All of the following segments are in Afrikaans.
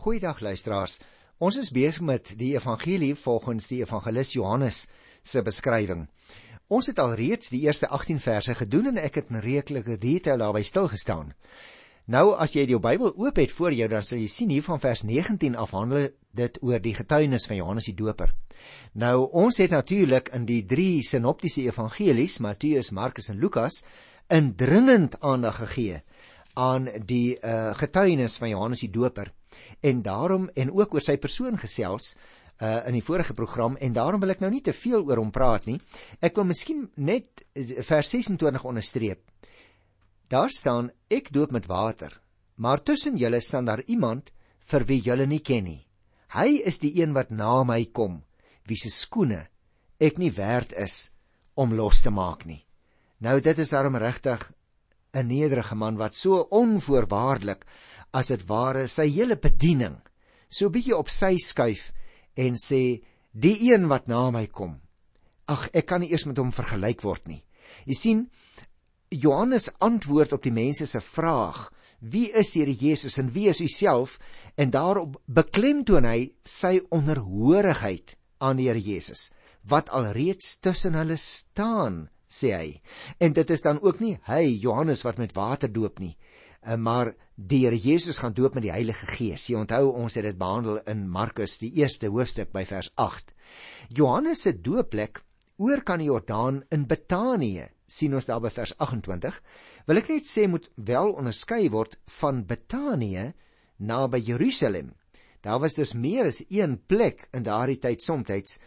Goeiedag luisteraars. Ons is besig met die evangelie volgens die evangelis Johannes se beskrywing. Ons het al reeds die eerste 18 verse gedoen en ek het in redelike detail daarby stil gestaan. Nou as jy jou Bybel oop het voor jou, dan sal jy sien hier van vers 19 af handel dit oor die getuienis van Johannes die Doper. Nou ons het natuurlik in die drie sinoptiese evangelies, Matteus, Markus en Lukas, indringend aandag gegee aan die uh, getuienis van Johannes die Doper en daarom en ook oor sy persoon gesels uh in die vorige program en daarom wil ek nou nie te veel oor hom praat nie. Ek wil miskien net vers 26 onderstreep. Daar staan ek doop met water, maar tussen julle staan daar iemand vir wie julle nie ken nie. Hy is die een wat na my kom, wie se skoene ek nie werd is om los te maak nie. Nou dit is daarom regtig 'n nederige man wat so onvoorwaardelik as dit ware sy hele bediening so bietjie op sy skuif en sê die een wat na my kom. Ag, ek kan nie eers met hom vergelyk word nie. Jy sien, Johannes antwoord op die mense se vraag: Wie is Here Jesus en wie is u self? En daarop beklemtoon hy sy onderhorigheid aan die Here Jesus wat alreeds tussen hulle staan, sê hy. En dit is dan ook nie hy Johannes wat met water doop nie, eh, maar die Here Jesus gaan doop met die Heilige Gees. Jy onthou ons het dit behandel in Markus die eerste hoofstuk by vers 8. Johannes se doopplek oor kan die Jordaan in Betanië sien ons daar by vers 28 wil ek net sê moet wel onderskei word van Betanië naby Jerusalem daar was dus meer as een plek in daardie tyd soms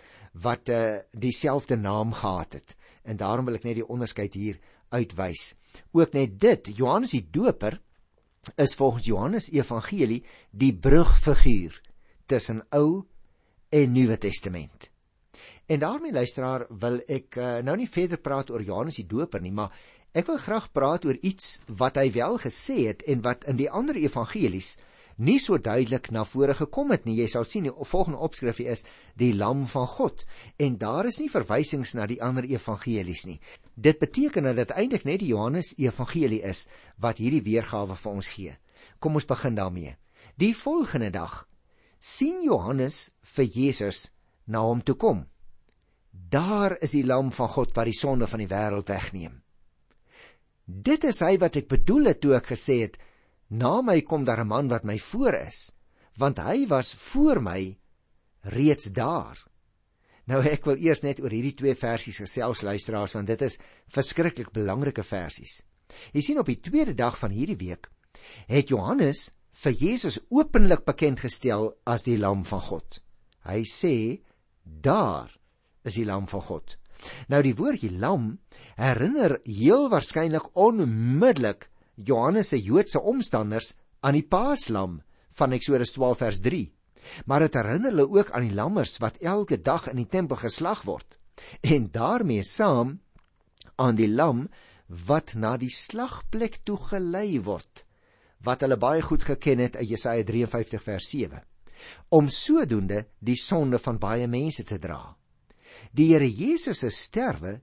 wat uh, dieselfde naam gehad het en daarom wil ek net die onderskeid hier uitwys ook net dit Johannes die Doper is volgens Johannes Evangelie die brugfiguur tussen Ou en Nuwe Testament En daarmee luisteraar wil ek uh, nou nie verder praat oor Johannes die Doper nie, maar ek wil graag praat oor iets wat hy wel gesê het en wat in die ander evangelies nie so duidelik na vore gekom het nie. Jy sal sien die volgende opskrifie is die lam van God en daar is nie verwysings na die ander evangelies nie. Dit beteken dat dit eintlik net die Johannes evangelie is wat hierdie weergawe vir ons gee. Kom ons begin daarmee. Die volgende dag sien Johannes vir Jesus na hom toe kom. Daar is die lam van God wat die sonde van die wêreld wegneem. Dit is hy wat ek bedoel het toe ek gesê het: "Na my kom daar 'n man wat my voor is, want hy was voor my reeds daar." Nou ek wil eers net oor hierdie twee versies gesels luisteraars want dit is verskriklik belangrike versies. Jy sien op die tweede dag van hierdie week het Johannes vir Jesus openlik bekend gestel as die lam van God. Hy sê: "Daar is die lam van God. Nou die woordjie lam herinner heel waarskynlik onmiddellik Johannes se Joodse omstanders aan die Paaslam van Eksodus 12 vers 3. Maar dit herinner hulle ook aan die lammers wat elke dag in die tempel geslag word en daarmee saam aan die lam wat na die slagplek toe gelei word wat hulle baie goed geken het uit Jesaja 53 vers 7 om sodoende die sonde van baie mense te dra. Die Here Jesus se sterwe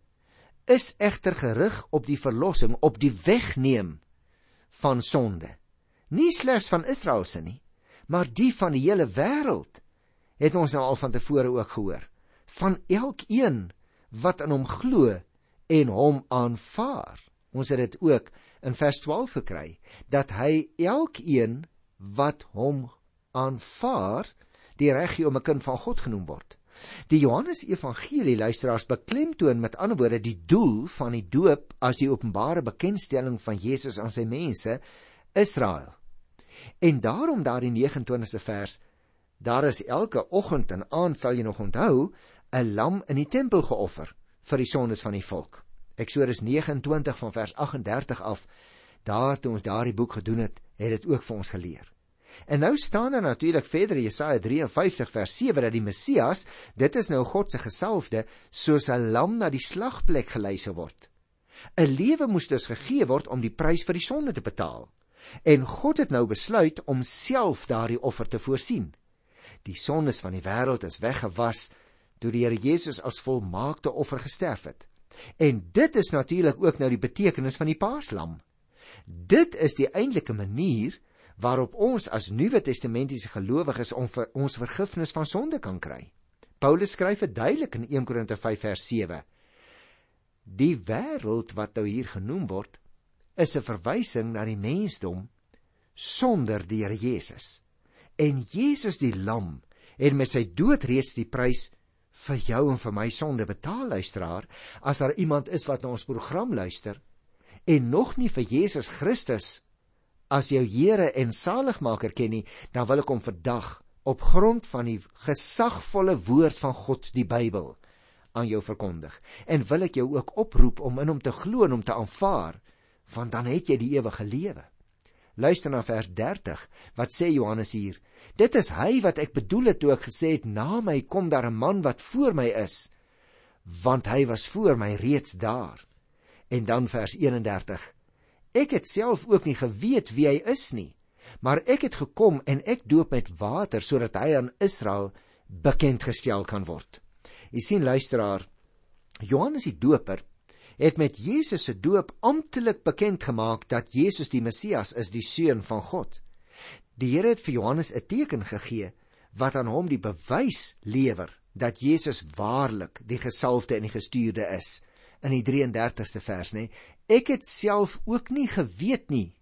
is egter gerig op die verlossing, op die wegneem van sonde. Nie slegs van Israel se nie, maar die van die hele wêreld. Het ons nou al van tevore ook gehoor van elkeen wat in hom glo en hom aanvaar. Ons het dit ook in vers 12 gekry dat hy elkeen wat hom aanvaar die reggie om 'n kind van God genoem word. Die Johannes Evangelie luisteraars beklemtoon met ander woorde die doel van die doop as die openbare bekendstelling van Jesus aan sy mense Israel. En daarom daar in 29ste vers daar is elke oggend en aand sal jy nog onthou 'n lam in die tempel geoffer vir die sondes van die volk. Eksodus 29 van vers 38 af daar toe ons daardie boek gedoen het, het dit ook vir ons geleer. En nou staan daar natuurlik verder Jesaja 53 vers 7 dat die Messias, dit is nou God se gesalfde, soos 'n lam na die slagplek gelei sou word. 'n Lewe moes dus gegee word om die prys vir die sonde te betaal. En God het nou besluit om self daardie offer te voorsien. Die sondes van die wêreld is weggewas toe die Here Jesus as volmaakte offer gesterf het. En dit is natuurlik ook nou die betekenis van die Paaslam. Dit is die eintlike manier waarop ons as Nuwe Testamentiese gelowiges om vir ons vergifnis van sonde kan kry. Paulus skryf dit duidelik in 1 Korinte 5 vers 7. Die wêreld wat nou hier genoem word, is 'n verwysing na die mensdom sonder die Here Jesus. En Jesus die lam het met sy dood reeds die prys vir jou en vir my sonde betaal luisteraar as daar iemand is wat na ons program luister en nog nie vir Jesus Christus as jou Here en Saligmaker ken nie, dan wil ek hom vandag op grond van die gesagvolle woord van God, die Bybel, aan jou verkondig. En wil ek jou ook oproep om in hom te glo en hom te aanvaar, want dan het jy die ewige lewe. Luister na vers 30. Wat sê Johannes hier? Dit is hy wat ek bedoel het toe ek gesê het na my kom daar 'n man wat voor my is, want hy was voor my reeds daar. En dan vers 31. Ek het self ook nie geweet wie hy is nie, maar ek het gekom en ek doop met water sodat hy aan Israel bekend gestel kan word. Jy sien luisteraar, Johannes die Doper het met Jesus se doop amptelik bekend gemaak dat Jesus die Messias is, die seun van God. Die Here het vir Johannes 'n teken gegee wat aan hom die bewys lewer dat Jesus waarlik die gesalfde en die gestuurde is in die 33ste vers nê Ek het self ook nie geweet nie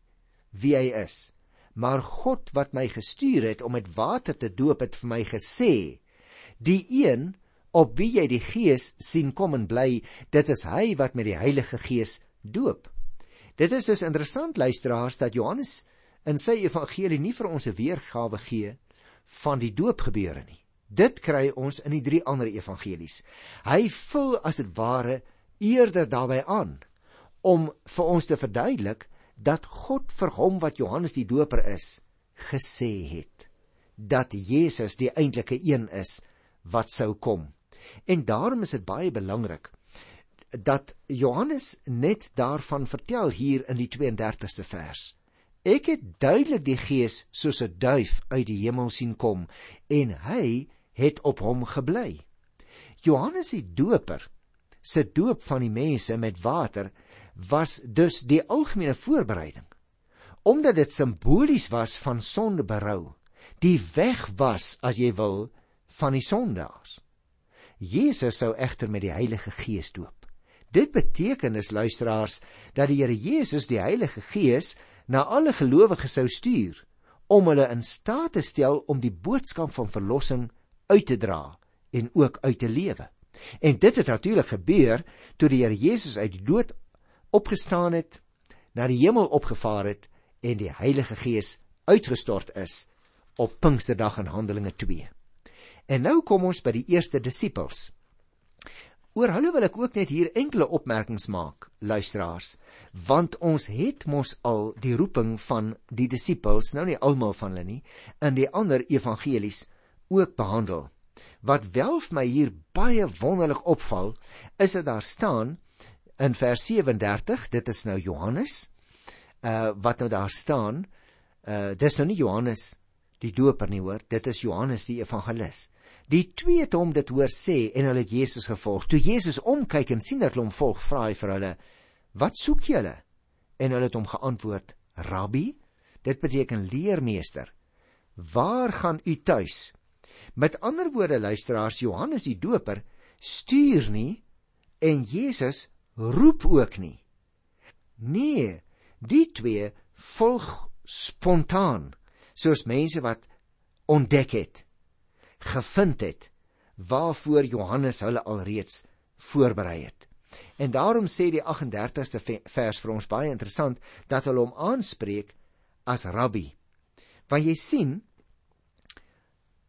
wie hy is, maar God wat my gestuur het om met water te doop het vir my gesê: "Die een op wie jy die Gees sien kom en bly, dit is hy wat met die Heilige Gees doop." Dit is dus interessant luisteraars dat Johannes in sy evangelie nie vir ons 'n weergawe gee van die doopgebeure nie. Dit kry ons in die drie ander evangelies. Hy vul as dit ware eerder daarbey aan om vir ons te verduidelik dat God vir hom wat Johannes die Doper is gesê het dat Jesus die eintlike een is wat sou kom. En daarom is dit baie belangrik dat Johannes net daarvan vertel hier in die 32ste vers. Ek het duidelik die Gees soos 'n duif uit die hemel sien kom en hy het op hom gebly. Johannes die Doper se doop van die mense met water was dus die algemene voorbereiding omdat dit simbolies was van sondeberou die weg was as jy wil van die sondaars Jesus sou egter met die Heilige Gees doop dit beteken is luisteraars dat die Here Jesus die Heilige Gees na alle gelowiges sou stuur om hulle in staat te stel om die boodskap van verlossing uit te dra en ook uit te lewe en dit het natuurlik gebeur toe die Here Jesus uit die dood opgestaan het, na die hemel opgevaar het en die Heilige Gees uitgestort is op Pinksterdag in Handelinge 2. En nou kom ons by die eerste disippels. Oor hulle wil ek ook net hier enkele opmerkings maak, luisteraars, want ons het mos al die roeping van die disippels, nou nie almal van hulle nie, in die ander evangelies ook behandel. Wat wel vir my hier baie wonderlik opval, is dat daar staan in vers 37, dit is nou Johannes, uh wat nou daar staan, uh dis nou nie Johannes die doper nie hoor, dit is Johannes die evangelis. Die twee het hom dit hoor sê en hulle het Jesus gevolg. Toe Jesus omkyk en sien dat hulle hom volg, vra hy vir hulle: "Wat soek julle?" En hulle het hom geantwoord: "Rabbi," dit beteken leermeester. "Waar gaan u tuis?" Met ander woorde, luisteraars, Johannes die doper stuur nie en Jesus roep ook nie. Nee, die twee volg spontaan, soos mense wat ontdek het, gevind het waarvoor Johannes hulle alreeds voorberei het. En daarom sê die 38ste vers vir ons baie interessant dat hulle hom aanspreek as rabbi. Want jy sien,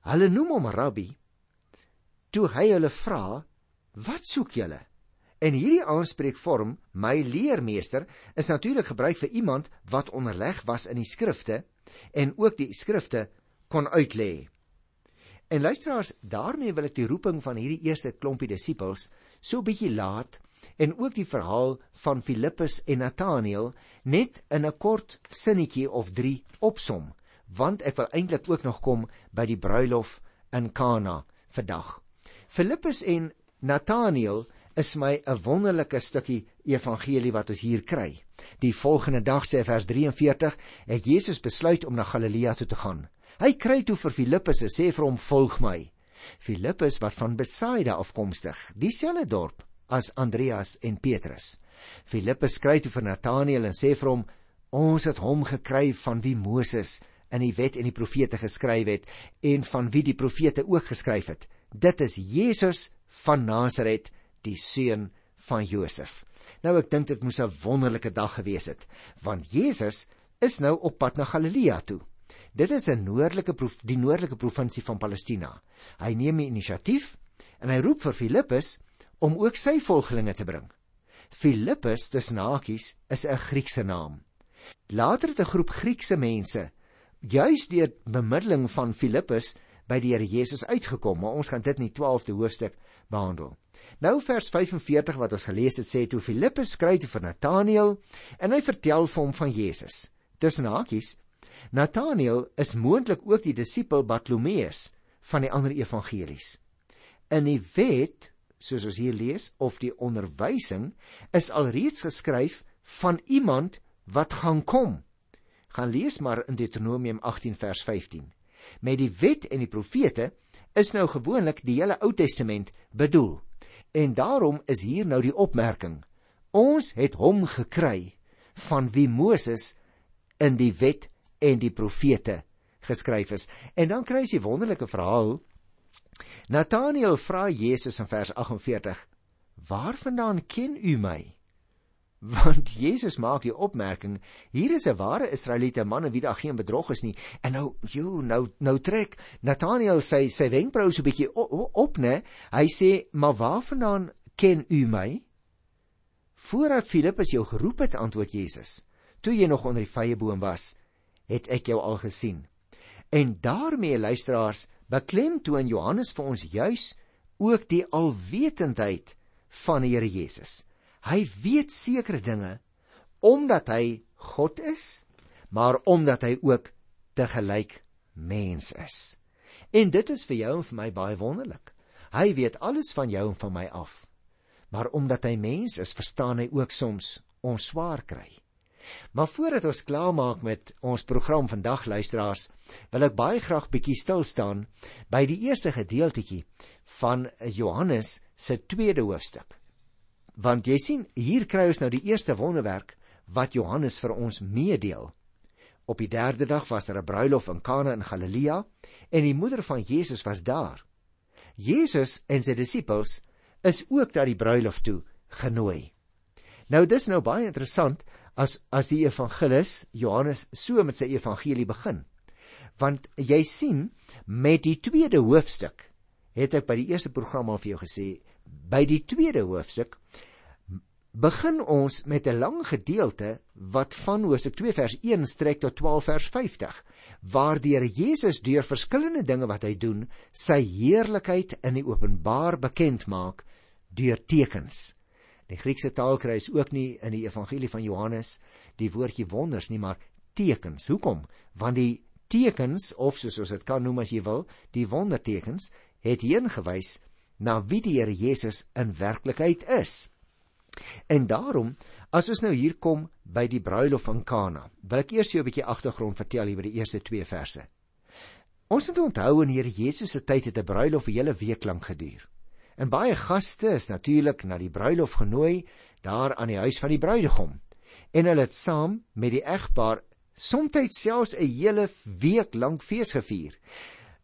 hulle noem hom rabbi toe hy hulle vra, "Wat soek julle?" En hierdie aanspreekvorm, my leermeester, is natuurlik gebruik vir iemand wat onderleg was in die skrifte en ook die skrifte kon uitlê. En luisteraars, daarmee wil ek die roeping van hierdie eerste klompie disippels so bietjie laat en ook die verhaal van Filippus en Nathanael net in 'n kort sinnetjie of 3 opsom, want ek wil eintlik ook nog kom by die bruilof in Kana vandag. Filippus en Nathanael is my 'n wonderlike stukkie evangelie wat ons hier kry. Die volgende dag sê vers 43, het Jesus besluit om na Galilea toe te gaan. Hy kry toe vir Filippus en sê vir hom: "Volg my." Filippus wat van Betsaida afkomstig, dieselfde dorp as Andreas en Petrus. Filippus skryf toe vir Nataneel en sê vir hom: "Ons het hom gekry van wie Moses in die wet en die profete geskryf het en van wie die profete ook geskryf het. Dit is Jesus van Nasaret, die seun van Josef." Nou ek dink dit moes 'n wonderlike dag gewees het, want Jesus is nou op pad na Galilea toe. Dit is 'n noordelike die noordelike provinsie van Palestina. Hy neem die inisiatief en hy roep vir Filippus om ook sy volgelinge te bring. Filippus, dis nakies, is 'n Griekse naam. Later het 'n groep Griekse mense juis deur bemiddeling van Filippus by die Here Jesus uitgekom, maar ons gaan dit in die 12de hoofstuk behandel. Nou vers 45 wat ons gelees het sê toe Filippus skryf vir Nataneel en hy vertel vir hom van Jesus. Tussen hakies Nataneel is moontlik ook die disipel Bartolomeus van die ander evangelies. In die wet, soos ons hier lees, of die onderwysing is alreeds geskryf van iemand wat gaan kom. Gaan lees maar in Deuteronomium 18 vers 15. Met die wet en die profete is nou gewoonlik die hele Ou Testament bedoel. En daarom is hier nou die opmerking: Ons het hom gekry van wie Moses in die wet en die profete geskryf is. En dan kry jy 'n wonderlike verhaal. Nathanael vra Jesus in vers 48: "Waarvandaan ken u my?" Want Jesus maak die opmerking: "Hier is 'n ware Israeliete man en wie daar geen bedrog is nie." En nou, jo, nou nou trek Nathanael sy sy wenkbrauwe so 'n bietjie op, op, né? Hy sê: "Maar waarvandaan ken u my?" Voordat Filippus jou geroep het, antwoord Jesus: "Toe jy nog onder die vyeboom was, het ek jou al gesien. En daarmee luisteraars, beklemtoon Johannes vir ons juis ook die alwetendheid van die Here Jesus. Hy weet sekere dinge omdat hy God is, maar omdat hy ook te gelyk mens is. En dit is vir jou en vir my baie wonderlik. Hy weet alles van jou en van my af. Maar omdat hy mens is, verstaan hy ook soms ons swaar kry. Maar voordat ons klaarmaak met ons program vandag luisteraars, wil ek baie graag bietjie stil staan by die eerste gedeeltjie van Johannes se tweede hoofstuk. Want jy sien, hier kry ons nou die eerste wonderwerk wat Johannes vir ons meedeel. Op die derde dag was daar 'n bruilof in Kana in Galilea en die moeder van Jesus was daar. Jesus en sy disippels is ook na die bruilof toe genooi. Nou dis nou baie interessant as as die evangelis Johannes so met sy evangelie begin. Want jy sien met die tweede hoofstuk het ek by die eerste program al vir jou gesê, by die tweede hoofstuk begin ons met 'n lang gedeelte wat van Hosea 2 vers 1 strek tot 12 vers 50 waardeur Jesus deur verskillende dinge wat hy doen sy heerlikheid in die openbaar bekend maak deur tekens Die Griekse taal kry is ook nie in die evangelie van Johannes die woordjie wonders nie, maar tekens. Hoekom? Want die tekens of soos ons dit kan noem as jy wil, die wondertekens het heen gewys na wie die Here Jesus in werklikheid is. En daarom, as ons nou hier kom by die bruilof van Kana, wil ek eers jou 'n bietjie agtergrond vertel hier by die eerste 2 verse. Ons moet onthou in Here Jesus se tyd het 'n bruilof 'n hele week lank geduur. En baie gaste is natuurlik na die bruilof genooi daar aan die huis van die bruidegom. En hulle het saam met die egpaar soms selfs 'n hele week lank fees gevier.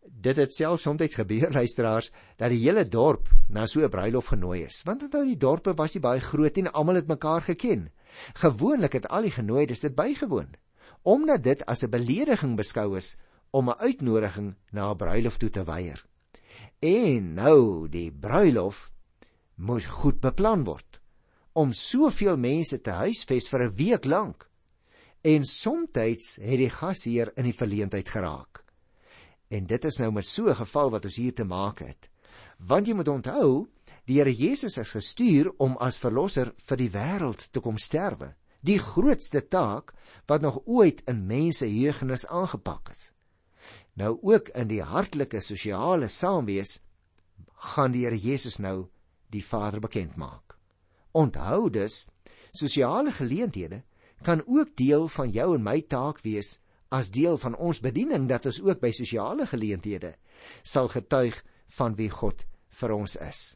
Dit het selfs soms gebeur luisteraars dat die hele dorp na so 'n bruilof genooi is. Want onthou die dorpe was nie baie groot en almal het mekaar geken. Gewoonlik het al die genooides dit bygewoon omdat dit as 'n belediging beskou is om 'n uitnodiging na 'n bruilof toe te weier. En nou die bruilof moes goed beplan word om soveel mense te huisves vir 'n week lank. En soms het die gasheer in die verleentheid geraak. En dit is nou met so 'n geval wat ons hier te maak het. Want jy moet onthou, die Here Jesus is gestuur om as verlosser vir die wêreld te kom sterwe. Die grootste taak wat nog ooit in mense jeugenis aangepak is. Nou ook in die hartlike sosiale saamwees gaan die Here Jesus nou die Vader bekend maak. Onthou dus, sosiale geleenthede kan ook deel van jou en my taak wees as deel van ons bediening dat ons ook by sosiale geleenthede sal getuig van wie God vir ons is.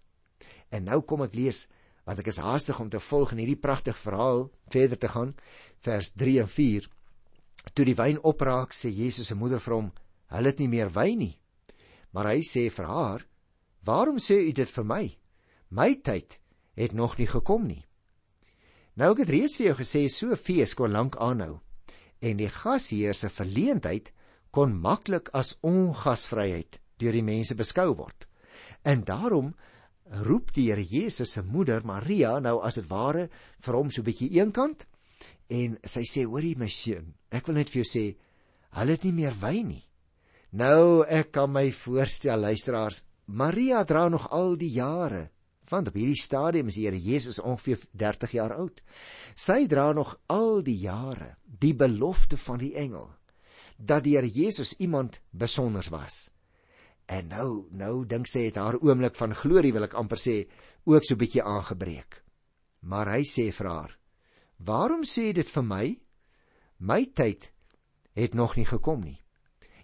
En nou kom ek lees want ek is haastig om te volg in hierdie pragtige verhaal verder te gaan vers 3 en 4. Toe die wyn opraak, sê Jesus se moeder vir hom: "Hulle het nie meer wyn nie." Maar hy sê vir haar: "Waarom sê u dit vir my? My tyd het nog nie gekom nie." Nou ek het reeds vir jou gesê so fees kon lank aanhou en die gasheer se verleentheid kon maklik as ongasvryheid deur die mense beskou word. En daarom roep die Here Jesus se moeder Maria nou as dit ware vir hom so 'n bietjie eenkant en sy sê hoorie my seun ek wil net vir jou sê hulle het nie meer wyn nie nou ek kan my voorstel luisteraars Maria dra nog al die jare want op hierdie stadium is die Here Jesus ongeveer 30 jaar oud sy dra nog al die jare die belofte van die engel dat die Here Jesus iemand besonders was En nou, nou dink sy het haar oomblik van glorie wil ek amper sê ook so bietjie aangebreek. Maar hy sê vir haar: "Waarom sê jy dit vir my? My tyd het nog nie gekom nie."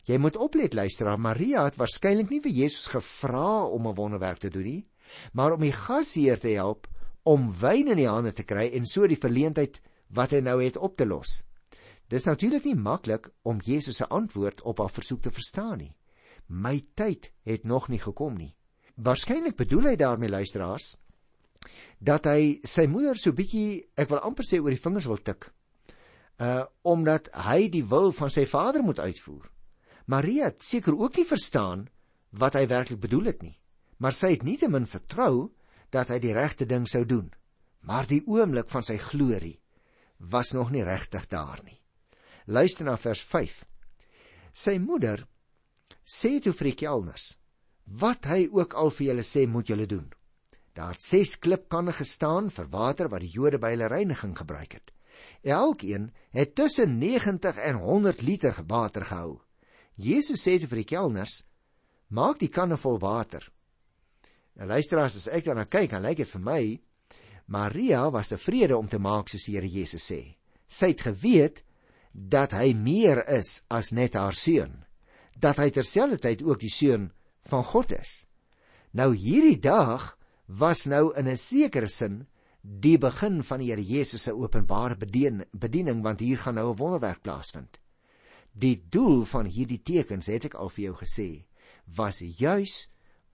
Jy moet oplet luisteraar, Maria het waarskynlik nie vir Jesus gevra om 'n wonderwerk te doen nie, maar om die gasheer te help om wyn in die hande te kry en so die verleentheid wat hy nou het op te los. Dis natuurlik nie maklik om Jesus se antwoord op haar versoek te verstaan nie my tyd het nog nie gekom nie. Waarskynlik bedoel hy daarmee luisteraars dat hy sy moeder so bietjie, ek wil amper sê oor die vingers wil tik. Uh omdat hy die wil van sy vader moet uitvoer. Maria het seker ook nie verstaan wat hy werklik bedoel het nie, maar sy het nietemin vertrou dat hy die regte ding sou doen. Maar die oomblik van sy glorie was nog nie regtig daar nie. Luister na vers 5. Sy moeder sê toe vir die kelners wat hy ook al vir julle sê moet julle doen. Daar het 6 klipkanne gestaan vir water wat die Jode by hulle reiniging gebruik het. Elkeen het tussen 90 en 100 liter water gehou. Jesus sê vir die kelners: "Maak die kanne vol water." Nou luister as ek daarna kyk, dan lyk dit vir my Maria was tevrede om te maak soos die Here Jesus sê. Sy het geweet dat hy meer is as net haar seun dat hy terselfdertyd ook die seun van God is. Nou hierdie dag was nou in 'n sekere sin die begin van die Here Jesus se openbare bediening want hier gaan nou 'n wonderwerk plaasvind. Die doel van hierdie tekens het ek al vir jou gesê was juis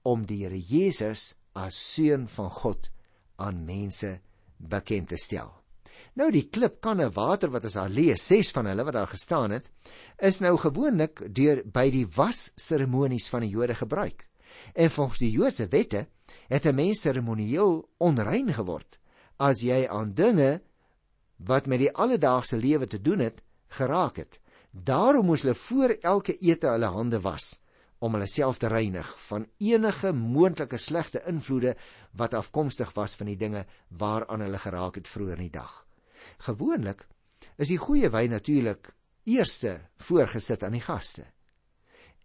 om die Here Jesus as seun van God aan mense bekend te stel. Nou die klipkanne water wat ons daar lees, ses van hulle wat daar gestaan het, is nou gewoonlik deur by die wasseremonies van die Jode gebruik. En volgens die Joodse wette het 'n mens seremonieel onrein geword as jy aan dinge wat met die alledaagse lewe te doen het geraak het. Daarom moes hulle voor elke ete hulle hande was om hulle self te reinig van enige moontlike slegte invloede wat afkomstig was van die dinge waaraan hulle geraak het vroeër in die dag. Gewoonlik is die goeie wyn natuurlik eerste voorgesit aan die gaste.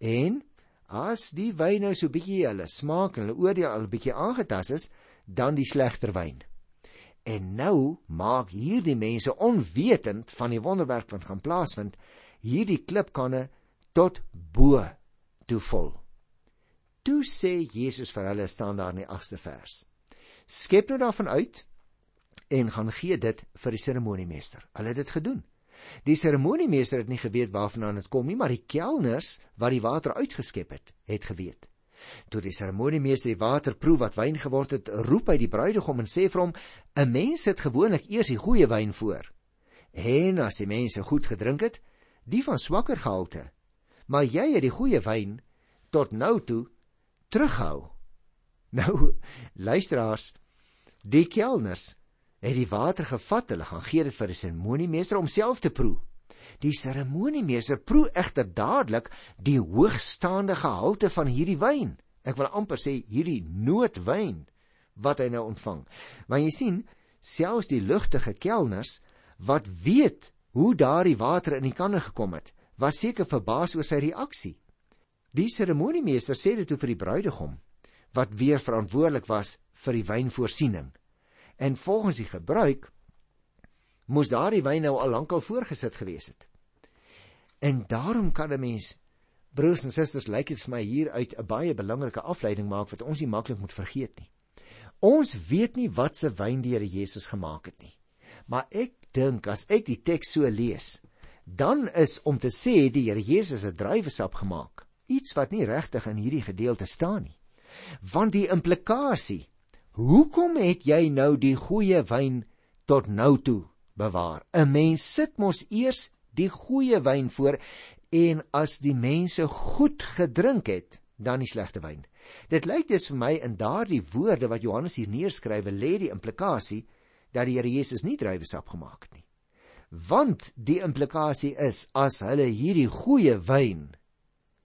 En as die wyn nou so bietjie hulle smaak en hulle oordeel al bietjie aangetas is, dan die slegter wyn. En nou maak hierdie mense onwetend van die wonderwerk wat gaan plaasvind, hierdie klipkanne tot bo toe vol. Toe sê Jesus vir hulle staan daar in die 8ste vers. Skep nou daarvan uit en gaan gee dit vir die seremoniemeester. Hulle het dit gedoen. Die seremoniemeester het nie geweet waarvandaan dit kom nie, maar die kelners wat die water uitgeskep het, het geweet. Toe die seremoniemeester die water proe wat wyn geword het, roep hy die bruidegom en sê vir hom: "’n Mens het gewoonlik eers die goeie wyn voor. En as die mense goed gedrink het, die van swakker gehalte. Maar jy het die goeie wyn tot nou toe terughou." Nou, luisteraars, die kelners het die water gevat, hulle gaan gee dit vir die seremoniemeester om self te proe. Die seremoniemeester proe egter dadelik die hoogstaande gehalte van hierdie wyn. Ek wil amper sê hierdie noodwyn wat hy nou ontvang. Want jy sien, selfs die lugtige kelners wat weet hoe daardie water in die kanne gekom het, was seker verbaas oor sy reaksie. Die seremoniemeester sê dit toe vir die bruidegom: wat weer verantwoordelik was vir die wynvoorsiening. En volgens die gebruik moes daardie wyn nou al lankal voorgesit gewees het. En daarom kan 'n mens broers en susters lyk dit vir my hier uit 'n baie belangrike afleiding maak wat ons nie maklik moet vergeet nie. Ons weet nie wat se wyn die Here Jesus gemaak het nie. Maar ek dink as ek die teks so lees, dan is om te sê die Here Jesus het druiwesap gemaak, iets wat nie regtig in hierdie gedeelte staan nie. Want die implikasie, hoekom het jy nou die goeie wyn tot nou toe bewaar. 'n Mens sit mos eers die goeie wyn voor en as die mense goed gedrink het, dan die slegte wyn. Dit lyk dus vir my in daardie woorde wat Johannes hier neerskrywe lê die implikasie dat die Here Jesus nie druiwesap gemaak het nie. Want die implikasie is as hulle hierdie goeie wyn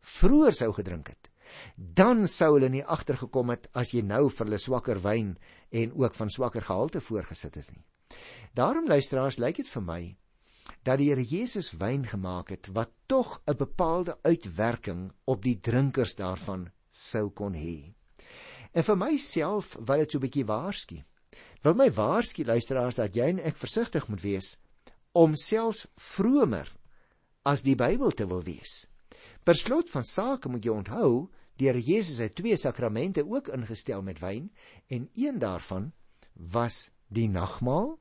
vroeër sou gedrink het, dan sou hulle nie agtergekom het as jy nou vir hulle swakker wyn en ook van swakker gehalte voorgesit het nie. Daarom luisteraars, lyk dit vir my dat die Here Jesus wyn gemaak het wat tog 'n bepaalde uitwerking op die drinkers daarvan sou kon hê. En vir myself wil dit so 'n bietjie waarsku. Wil my waarsku luisteraars dat jy en ek versigtig moet wees om selfs vromer as die Bybel te wil wees. Per slot van sake moet jy onthou, Here Jesus het twee sakramente ook ingestel met wyn en een daarvan was die nagmaal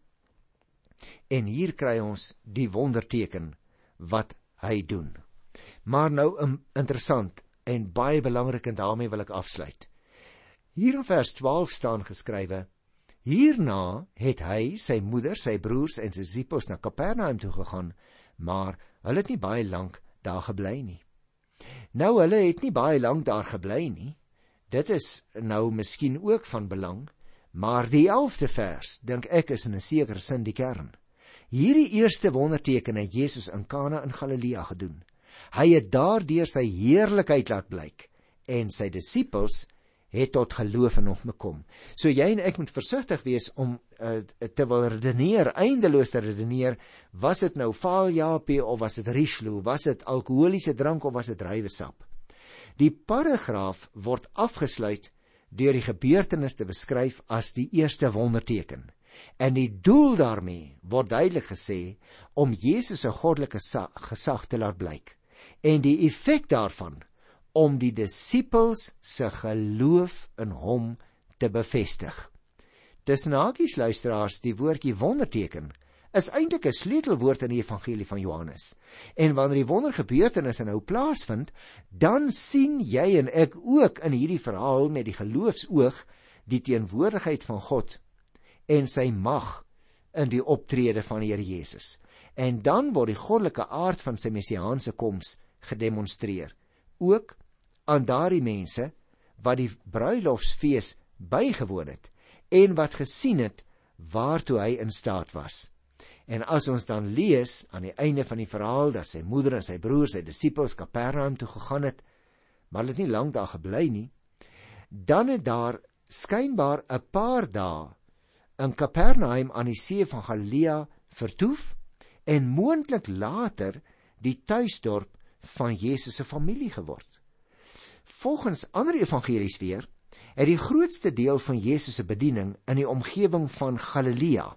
En hier kry ons die wonderteken wat hy doen. Maar nou interessant en baie belangrik en daarmee wil ek afsluit. Hier in vers 12 staan geskrywe: Hierna het hy, sy moeder, sy broers en sy disippels na Kapernaum toe gegaan, maar hulle het nie baie lank daar gebly nie. Nou hulle het nie baie lank daar gebly nie. Dit is nou miskien ook van belang Maar die 11de vers dink ek is in 'n sekere sin die kern. Hierdie eerste wonderteken het Jesus in Kana in Galilea gedoen. Hy het daardeur sy heerlikheid laat blyk en sy disippels het tot geloof in hom gekom. So jy en ek moet versigtig wees om uh, te wil redeneer, eindeloos te redeneer, was dit nou Valjapie of was dit Richelieu, was dit alkoholiese drank of was dit druiwesap? Die paragraaf word afgesluit deur die gebeurtenis te beskryf as die eerste wonderteken. En die doel daarmee word duidelik gesê om Jesus se goddelike gesag te laat blyk en die effek daarvan om die disippels se geloof in hom te bevestig. Dis nagies luisteraars die woordjie wonderteken is eintlik 'n sleutelwoord in die evangelie van Johannes. En wanneer die wondergebeurtenisse nou plaasvind, dan sien jy en ek ook in hierdie verhaal met die geloofsoog die teenwoordigheid van God en sy mag in die optrede van die Here Jesus. En dan word die goddelike aard van sy messiaanse koms gedemonstreer, ook aan daardie mense wat die bruilofsfees bygewoon het en wat gesien het waartoe hy in staat was. En as ons dan lees aan die einde van die verhaal dat sy moeder en sy broers, sy disippels Kapernaum toe gegaan het, maar hulle het nie lank daar gebly nie, dan het daar skynbaar 'n paar dae in Kapernaum aan die see van Galilea vertoef en moontlik later die tuisdorp van Jesus se familie geword. Volgens ander evangelies weer het die grootste deel van Jesus se bediening in die omgewing van Galilea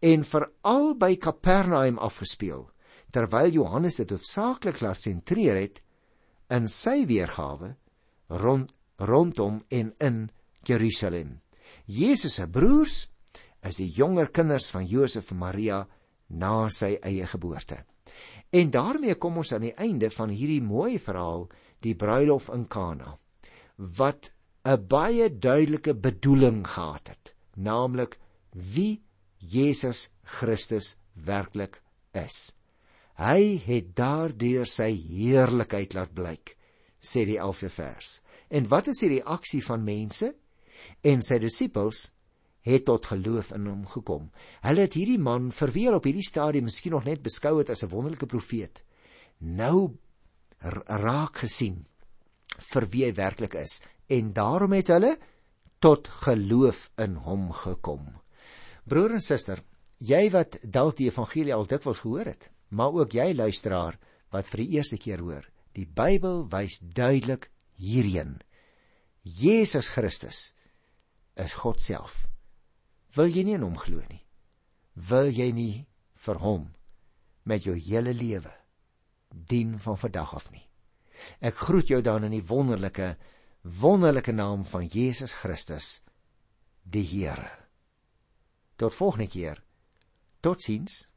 en veral by Kapernaum afgespeel terwyl Johannes dit hoofsaaklik laat sentreer het in sy weergawe rond rondom en in Jerusalem. Jesus se broers is die jonger kinders van Josef en Maria na sy eie geboorte. En daarmee kom ons aan die einde van hierdie mooi verhaal, die bruilof in Kana, wat 'n baie duidelike bedoeling gehad het, naamlik wie Jesus Christus werklik is. Hy het daardeur sy heerlikheid laat blyk, sê die 11de vers. En wat is die reaksie van mense? En sy disippels het tot geloof in hom gekom. Hulle het hierdie man vir wie op hierdie stadium miskien nog net beskou het as 'n wonderlike profeet, nou raak gesien vir wie hy werklik is en daarom het hulle tot geloof in hom gekom. Broer en suster, jy wat dalk die evangelie al dikwels gehoor het, maar ook jy luisteraar wat vir die eerste keer hoor, die Bybel wys duidelik hierheen. Jesus Christus is God self. Wil jy nie in hom glo nie? Wil jy nie vir hom met jou hele lewe dien van vandag af nie? Ek groet jou dan in die wonderlike wonderlike naam van Jesus Christus, die Here. Tot volgende keer. Totsiens.